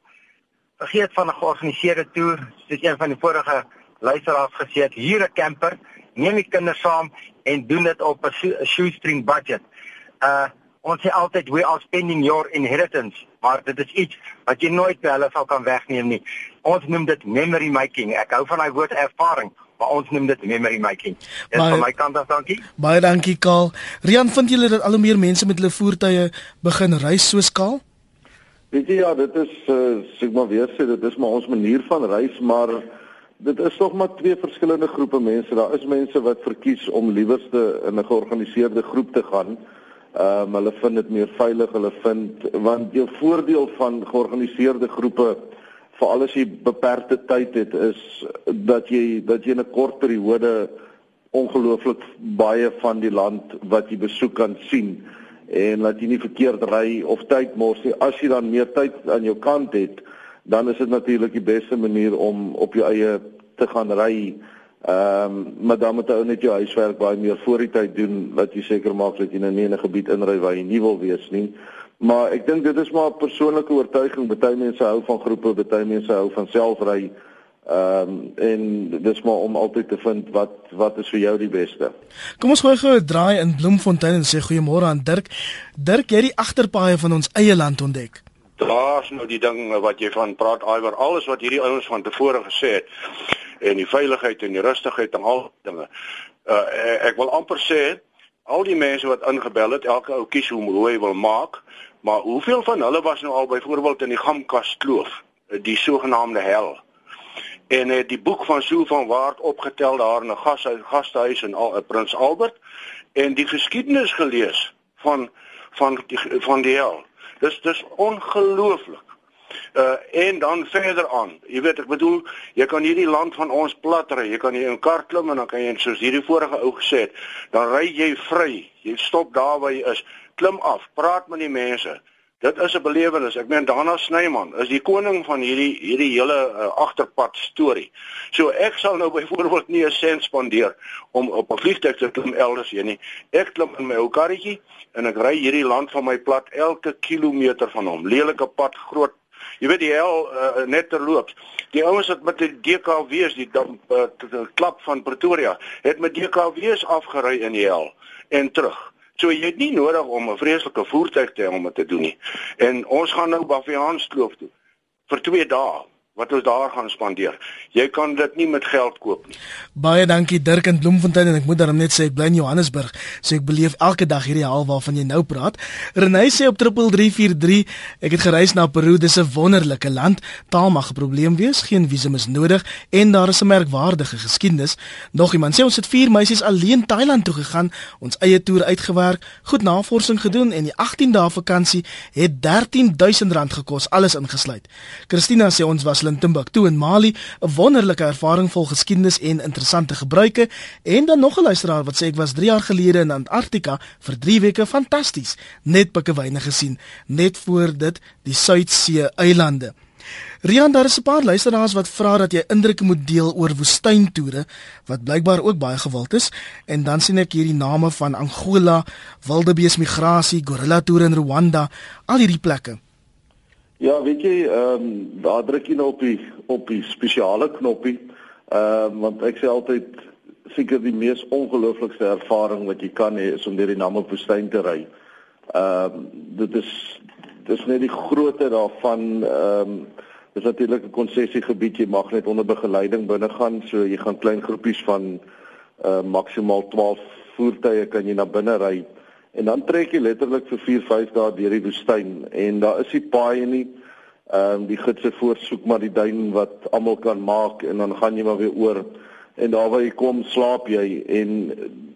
vergeet van 'n georganiseerde toer, soos een van die vorige luisteraars gesê het, hier 'n camper, neem die kinders saam en doen dit op 'n shoestring budget. Uh ons sê altyd we are spending your inheritance, maar dit is iets wat jy nooit by hulle sal kan wegneem nie. Ons noem dit memory making. Ek hou van daai woord ervaring maar ons noem dit memory making. Dis van my kant af dankie. Baie dankie Kaal. Rian, vind julle dat al hoe meer mense met hulle voertuie begin reis soos Kaal? Weet jy ja, dit is uh, sê maar weer sê dit is maar ons manier van reis, maar dit is tog maar twee verskillende groepe mense. Daar is mense wat verkies om liewerste in 'n georganiseerde groep te gaan. Ehm um, hulle vind dit meer veilig, hulle vind want jou voordeel van georganiseerde groepe veral as jy beperkte tyd het is dat jy dat jy in 'n kort periode ongelooflik baie van die land wat jy besoek kan sien en laat jy nie verkeerd ry of tyd mors nie. As jy dan meer tyd aan jou kant het, dan is dit natuurlik die beste manier om op jou eie te gaan ry. Ehm um, maar dan moet jy net jou huiswerk baie meer voor die tyd doen dat jy seker maak dat jy nou nie in 'n gebied inry waar jy nie wil wees nie. Maar ek dink dit is maar 'n persoonlike oortuiging. Party mense hou van groepe, party mense hou van selfry. Ehm um, en dis maar om altyd te vind wat wat is vir jou die beste. Kom ons gooi gou 'n draai in Bloemfontein en sê goeiemôre aan Dirk. Dirk, jy het die agterpaaie van ons eie land ontdek. Daar's nou die ding wat jy van praat iwer alles wat hierdie ouens van tevore gesê het en die veiligheid en die rustigheid en al dinge. Uh ek wil amper sê al die mense wat ingebel het, elke ou kies hoe hy wil maak, maar hoeveel van hulle was nou al byvoorbeeld in die Gamkas kloof, die sogenaamde hel? en het die boek van Sue van Waard opgetel daar in 'n gashuis gastehuis in Al, eh, Prins Albert en die geskiedenis gelees van van die van die hel. Dis dis ongelooflik. Uh en dan verder aan. Jy weet ek bedoel, jy kan hierdie land van ons plat ry. Jy kan hier in 'n kar klim en dan kan jy soos hierdie vorige ou gesê het, dan ry jy vry. Jy stop daar waar jy is. Klim af, praat met die mense. Dit is 'n belewenis. Ek meen Dana Snyman is die koning van hierdie hierdie hele uh, agterpad storie. So ek sal nou byvoorbeeld nie 'n sent spandeer om op 'n vliegtuig te klim elders heen nie. Ek klim in my ou karretjie en ek ry hierdie land van my plat elke kilometer van hom. Lelike pad, groot Jy weet die hel uh, net terloops. Die ouens wat met die DKW's die damp, uh, klap van Pretoria het met DKW's afgery in die hel en terug. So jy het nie nodig om 'n vreeslike voertuig te hê om dit te doen nie. En ons gaan nou Baviaanskloof toe vir 2 dae wat ons daar gaan spandeer. Jy kan dit nie met geld koop nie. Baie dankie Dirk in Bloemfontein en ek moet daarom net sê ek bly in Johannesburg, so ek beleef elke dag hierdie haal waarvan jy nou praat. Renay sê op 3343, ek het gereis na Peru, dis 'n wonderlike land. Taal mag 'n probleem wees, geen visum is nodig en daar is 'n merkwaardige geskiedenis. Nog iemand sê ons het vier meisies alleen Thailand toe gegaan, ons eie toer uitgewerk, goed navorsing gedoen en die 18 dae vakansie het R13000 gekos, alles ingesluit. Christina sê ons was in Timbuktu in Mali, 'n wonderlike ervaring vol geskiedenis en interessante gebruike en dan nog 'n luisteraar wat sê ek was 3 jaar gelede in Antarktika vir 3 weke fantasties, net pikkewyne gesien, net voor dit die Suidsee eilande. Rian, daar is 'n paar luisteraars wat vra dat jy indrukke moet deel oor woestyntoere wat blykbaar ook baie gewild is en dan sien ek hierdie name van Angola, wildebeesmigrasie, gorilla toere in Rwanda, al hierdie plekke. Ja, weet jy, ehm um, daar druk jy nou op die op die spesiale knoppie. Ehm um, want ek sê altyd seker die mees ongelooflikste ervaring wat jy kan hê is om deur die Namib-woestyn te ry. Ehm um, dit is dis net die grootte daarvan ehm um, dis natuurlik 'n konsessiegebied jy mag net onder begeleiding binne gaan so jy gaan klein groepies van uh maksimaal 12 voertuie kan jy na binne ry en dan trek jy letterlik vir 4 5 dae deur die woestyn en daar is nie paaie nie. Ehm um, die gidse voorsoek maar die duin wat almal kan maak en dan gaan jy maar weer oor. En daar waar jy kom slaap jy. En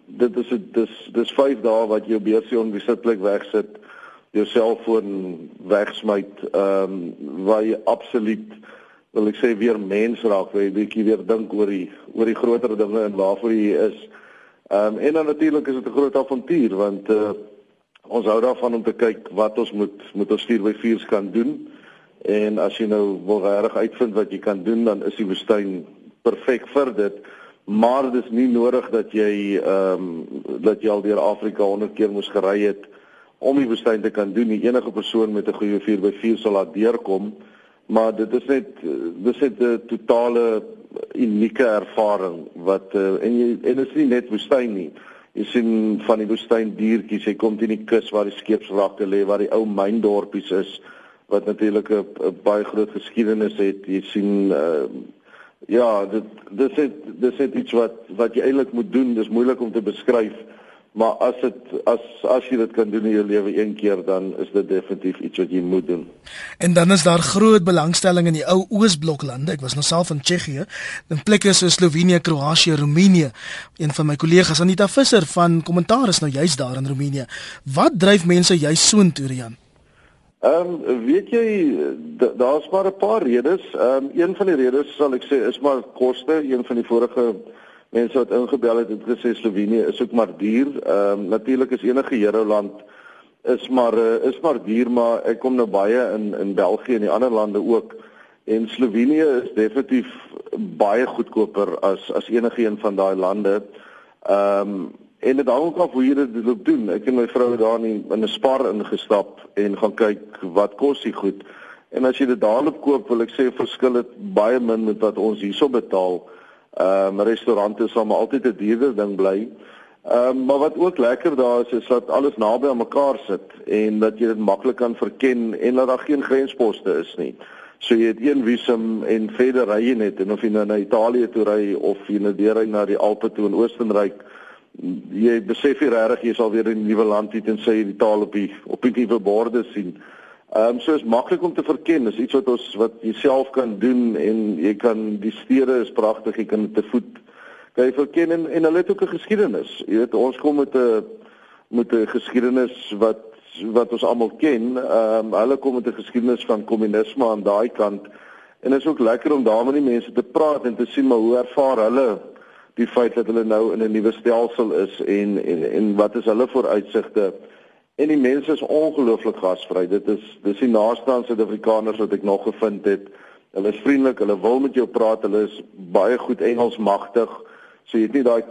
dit is dis dis 5 dae wat jy op beursie onbesitlik wegsit jou selfoon wegsmyt ehm um, waar jy absoluut wil ek sê weer mens raak, jy weer dink oor die oor die groter dinge en waarvoor jy is. Ehm um, en dan natuurlik is dit 'n groot avontuur want uh, ons hou daarvan om te kyk wat ons moet moet ons 4 by 4s kan doen. En as jy nou wil reg uitvind wat jy kan doen, dan is die woestyn perfek vir dit. Maar dit is nie nodig dat jy ehm um, dat jy al deur Afrika 100 keer moes gery het om die woestyn te kan doen. Die enige persoon met 'n goeie 4x4 sal laat deurkom, maar dit is net dis net 'n totale unieke ervaring wat uh, en jy en dit is nie net woestyn nie. Jy sien van die woestyn diertjies, jy kom teen die kus waar die skeepswrakke lê, waar die ou myndorpies is wat natuurlik 'n baie groot geskiedenis het. Jy sien uh, ja, dit dis dit dis iets wat wat jy eintlik moet doen. Dis moeilik om te beskryf maar as dit as as jy dit kan doen in jou lewe een keer dan is dit definitief iets wat jy moet doen. En dan is daar groot belangstelling in die ou Oosbloklande. Ek was nou self in Tsjechië, in plekke soos Slovenië, Kroasie, Roemenië. Een van my kollegas Anita Visser van Kommentaar is nou juis daar in Roemenië. Wat dryf mense juis so intoe, Rian? Ehm um, weet jy daar's maar 'n paar redes. Ehm um, een van die redes sal ek sê is maar koste. Een van die vorige mense wat ingebel het het gesê Slovenië is ook maar duur. Ehm um, natuurlik is enige Euroland is maar uh, is maar duur, maar ek kom nou baie in in België en die ander lande ook. En Slovenië is definitief baie goedkoper as as enige een van daai lande. Ehm um, en dit hang ook af hoe jy dit loop doen. Ek en my vrou het daar in 'n spar ingestap en gaan kyk wat kos die goed. En as jy dit daar loop koop, wil ek sê verskil dit baie min met wat ons hierso betaal. Ehm um, restaurante sal maar altyd 'n duurder ding bly. Ehm um, maar wat ook lekker daar is is dat alles naby aan mekaar sit en dat jy dit maklik kan verken en dat daar geen grensposte is nie. So jy het een visum en verder ry jy net en of jy nou na Italië toe ry of jy nou deur ry na die Alpe toe in Oostenryk jy besef jy regtig jy sal weer in 'n nuwe land hier en sê jy die taal op die op die nuwe borde sien. Ehm um, so is maklik om te verken. Dis iets wat ons wat jy self kan doen en jy kan die stede is pragtig. Jy kan te voet kan jy verken en en hulle het ook 'n geskiedenis. Jy weet ons kom met 'n met 'n geskiedenis wat wat ons almal ken. Ehm um, hulle kom met 'n geskiedenis van kommunisme aan daai kant. En dit is ook lekker om daarmee die mense te praat en te sien maar hoe ervaar hulle die feit dat hulle nou in 'n nuwe stelsel is en en en wat is hulle vooruitsigte? En die mense is ongelooflik gasvry. Dit is dis die naaste aan Suid-Afrikaners wat ek nog gevind het. Hulle is vriendelik, hulle wil met jou praat, hulle is baie goed Engels magtig. So jy het nie daai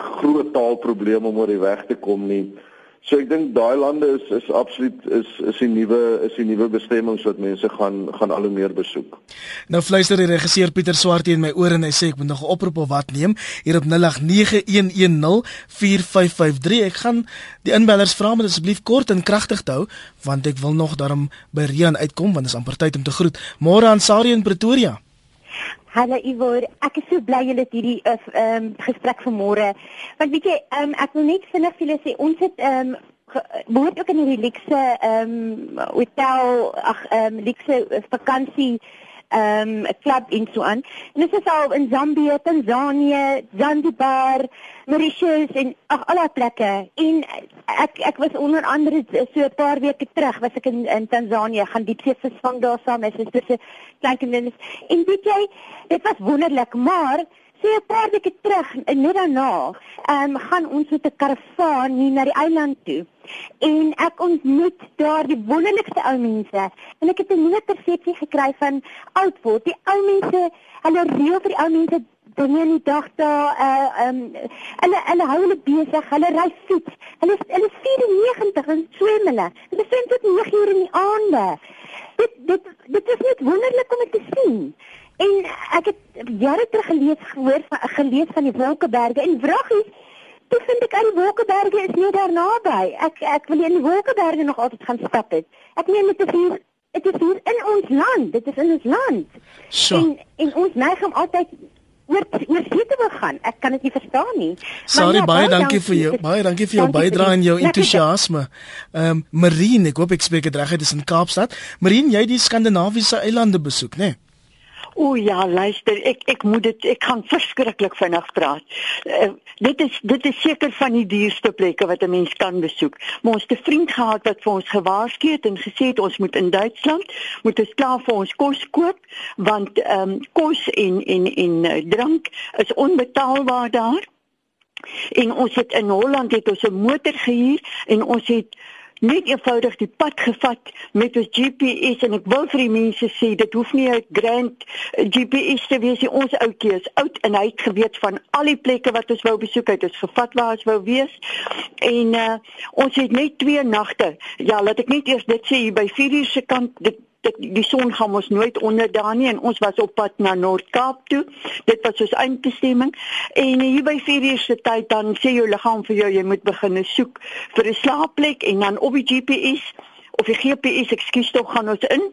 groot taalprobleme om oor die weg te kom nie. So ek dink daai lande is is absoluut is is die nuwe is die nuwe bestemmings wat mense gaan gaan al hoe meer besoek. Nou fluister die regisseur Pieter Swart in my oor en hy sê ek moet nog 'n oproep of wat neem hier op 0891104553. Ek gaan die inbellers vra om asseblief kort en kragtig te hou want ek wil nog daarom by Rian uitkom want dit is amper tyd om te groet. Môre aan Sari in Pretoria. Hallo Ivor, ek is so bly julle het hierdie uh, um, gesprek vanmôre. Want weet jy, um, ek wil net vinnig vir julle sê ons het ehm um, behoort ook in hierdie luxe ehm um, hotel ag ehm um, luxe vakansie ehm um, klub in so aan. En dit is al in Zambië, Tanzanië, Zanzibar, Mauritius en ag al daai plekke. En ek ek was onder andere so 'n paar weke terug was ek in in Tanzanië gaan diepsee visvang daar saam met so 'n klein kinders. En weet jy, dit was wonderlik, maar So 'n paar weke terug en net daarna, ehm um, gaan ons met 'n karavaan hier na die eiland toe. En ek ontmoet daar die wonderlikste ou mense. En ek het 'n nuwe persepsie gekry van oudword. Die ou mense, hulle reël vir die ou mense dinge in die dag daar uh ehm um, hulle hulle hou hulle besig. Hulle ry fiets. Hulle hulle is 94 en swem hulle. Hulle swem tot 9 uur in die aande. Dit dit dit is net wonderlik om dit te sien. En ek het jare terug gelees gehoor van gelees van die Wolkeberge en wraggies Toe vind ek al die Wolkeberge is net daar naby. Ek ek wil in die Wolkeberge nog altyd gaan stap het. Ek meen dit is hier dit is hier in ons land. Dit is in ons land. So. En en ons neig om altyd oor oor see te wil gaan. Ek kan dit nie verstaan nie. Sorry ja, baie dankie vir jou baie dankie vir jou Dankie bydrae en jou entoesiasme. Ehm um, Marine, ek hoop ek spreek dit reg uit, dis in Kaapstad. Marine, jy het die Skandinawiese eilande besoek, né? Nee? O ja, luister, ek ek moet dit ek gaan verskriklik vinnig praat. Uh, dit is dit is seker van die duurste plekke wat 'n mens kan besoek. Maar ons het 'n vriend gehad wat vir ons gewaarsku het en gesê het ons moet in Duitsland moet ons klaar vir ons kos koop want ehm um, kos en en en uh, drank is onbetaalbaar daar. En ons het in Holland het ons 'n motor gehuur en ons het net eenvoudig die pad gevat met ons GPS en ek wil vir die mense sê dit hoef nie 'n grand eh, GPS te wees nie. Ons ouetjie is oud en hy het geweet van al die plekke wat ons wou besoek het ons gevat waar ons wou wees. En uh, ons het net twee nagte ja laat ek net eers dit sê hier by 4 uur se kant dit dit die son gaan ons nooit onder daar nie. En ons was op pad na Noord-Kaap toe. Dit was ons eindbestemming. En hier by 4 uur se tyd dan sê jou liggaam vir jou jy moet begin soek vir 'n slaapplek en dan op die GPS of die GPS, ekskuus tog gaan ons in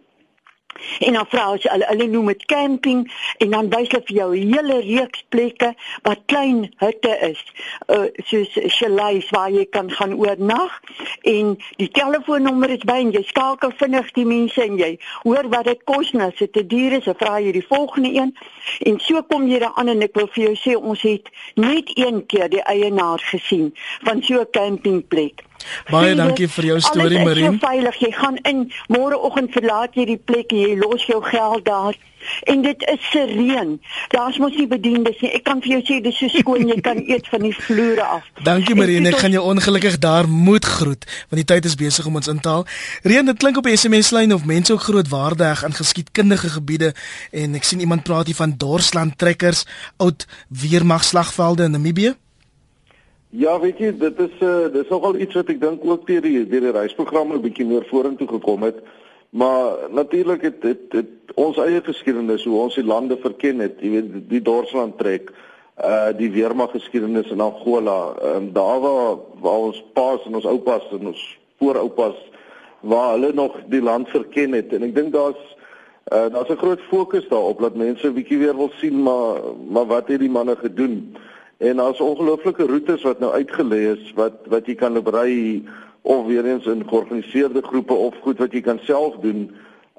En dan vra ons hulle hulle noem dit camping en dan wys hulle vir jou 'n hele reeks plekke wat klein hutte is. Uh soos chalets waar jy kan gaan oornag en die telefoonnommer is by en jy skakel vinnig die mense en jy hoor wat dit kos nou as dit te duur is, dan vra jy die volgende een en so kom jy daar aan en ek wil vir jou sê ons het net een keer die eienaar gesien van so 'n campingplek. Baie Sê dankie vir jou storie alles is so veilig. Jy gaan in môreoggend verlaat jy die plek en jy los jou geld daar. En dit is sereen. Daar's mos nie bediendes nie. Ek kan vir jou sê dis so skoon jy kan eet van die vloere af. Dankie toe ek het gaan jou ongelukkig daar moet groet want die tyd is besig om ons in te haal. Reen, dit klink op die SMS lyn of mense ook groot waarde heg aan geskiedkundige gebiede en ek sien iemand praat hier van Dorsland trekkers, oud weermagslagvelde in Namibië. Ja, weet jy, dit is uh dis nogal iets wat ek dink ook deur die deur die reisprogramme 'n bietjie meer vorentoe gekom het. Maar natuurlik het dit dit ons eie geskiedenis hoe ons die lande verken het, jy weet die Dorsland trek, uh die weermag geskiedenis in Angola, um, daar waar waar ons paas en ons oupas en ons vooroupas waar hulle nog die land verken het en ek dink daar's uh daar's 'n groot fokus daarop dat mense 'n bietjie weer wil sien maar maar wat het die manne gedoen? En daar's ongelooflike roetes wat nou uitgelê is wat wat jy kan ry of weer eens in georganiseerde groepe of goed wat jy kan self doen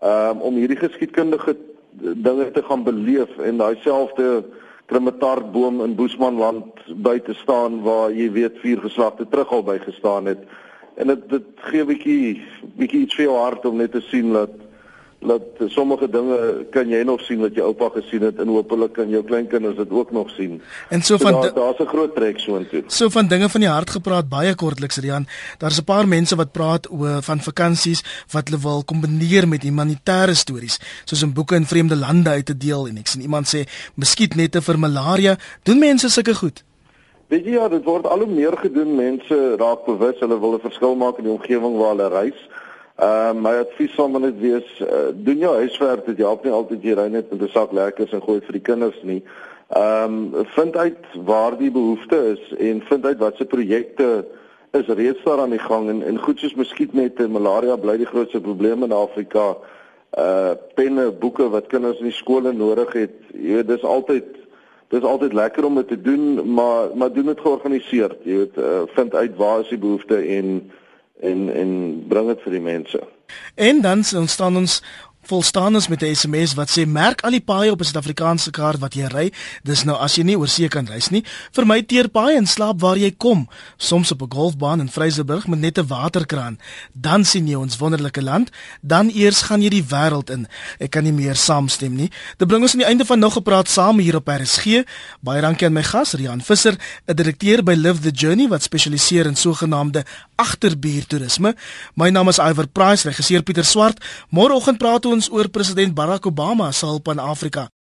um, om hierdie geskiedkundige dinge te gaan beleef en daai selfde krematarboom in Boesmanland by te staan waar jy weet vier geslagte terug al by gestaan het. En dit dit gee 'n bietjie bietjie iets vir jou hart om net te sien dat dat sommige dinge kan jy nog sien wat jou oupa gesien het en hopelik kan jou kleinkinders dit ook nog sien. En so van daar, daar's 'n groot trek soontoe. So van dinge van die hart gepraat baie kortliks Rian. Daar's 'n paar mense wat praat oor van vakansies wat hulle wil kombineer met humanitêre stories, soos om boeke in vreemde lande uit te deel en ek sien iemand sê muskietnette vir malaria. Doen mense sulke goed? Weet jy ja, dit word al hoe meer gedoen. Mense raak bewus hulle wil 'n verskil maak in die omgewing waar hulle reis. Ehm uh, my advies sal maar net wees, uh, doen jou huiswerk. Dit help nie altyd jy ry net met 'n sak lekkers en gooi vir die kinders nie. Ehm um, vind uit waar die behoefte is en vind uit watse projekte is reeds daar aan die gang en en goed soos muskietnette en malaria bly die grootste probleem in Afrika. Uh penne, boeke wat kinders in die skole nodig het. Jy weet dis altyd dis altyd lekker om dit te doen, maar maar doen dit georganiseerd. Jy weet uh, vind uit waar is die behoefte en en en bring dit vir die mense. En dan ontstaan ons volstaan ons met 'n SMS wat sê merk al die paaie op 'n Suid-Afrikaanse kaart wat jy ry. Dis nou as jy nie oor see kan reis nie, vermy teer paaie en slaap waar jy kom. Soms op 'n golfbaan in Vryseburg met net 'n waterkraan. Dan sien jy ons wonderlike land, dan eers gaan jy die wêreld in. Ek kan nie meer saamstem nie. Dit bring ons aan die einde van nog gepraat saam hier op RSG. Baie dankie aan my gas Rian Visser, 'n direkteur by Live the Journey wat spesialiseer in sogenaamde agterbuurtoerisme. My naam is Iver Price, regisseur Pieter Swart. Môreoggend praat ons oor president Barack Obama se hulp aan Afrika.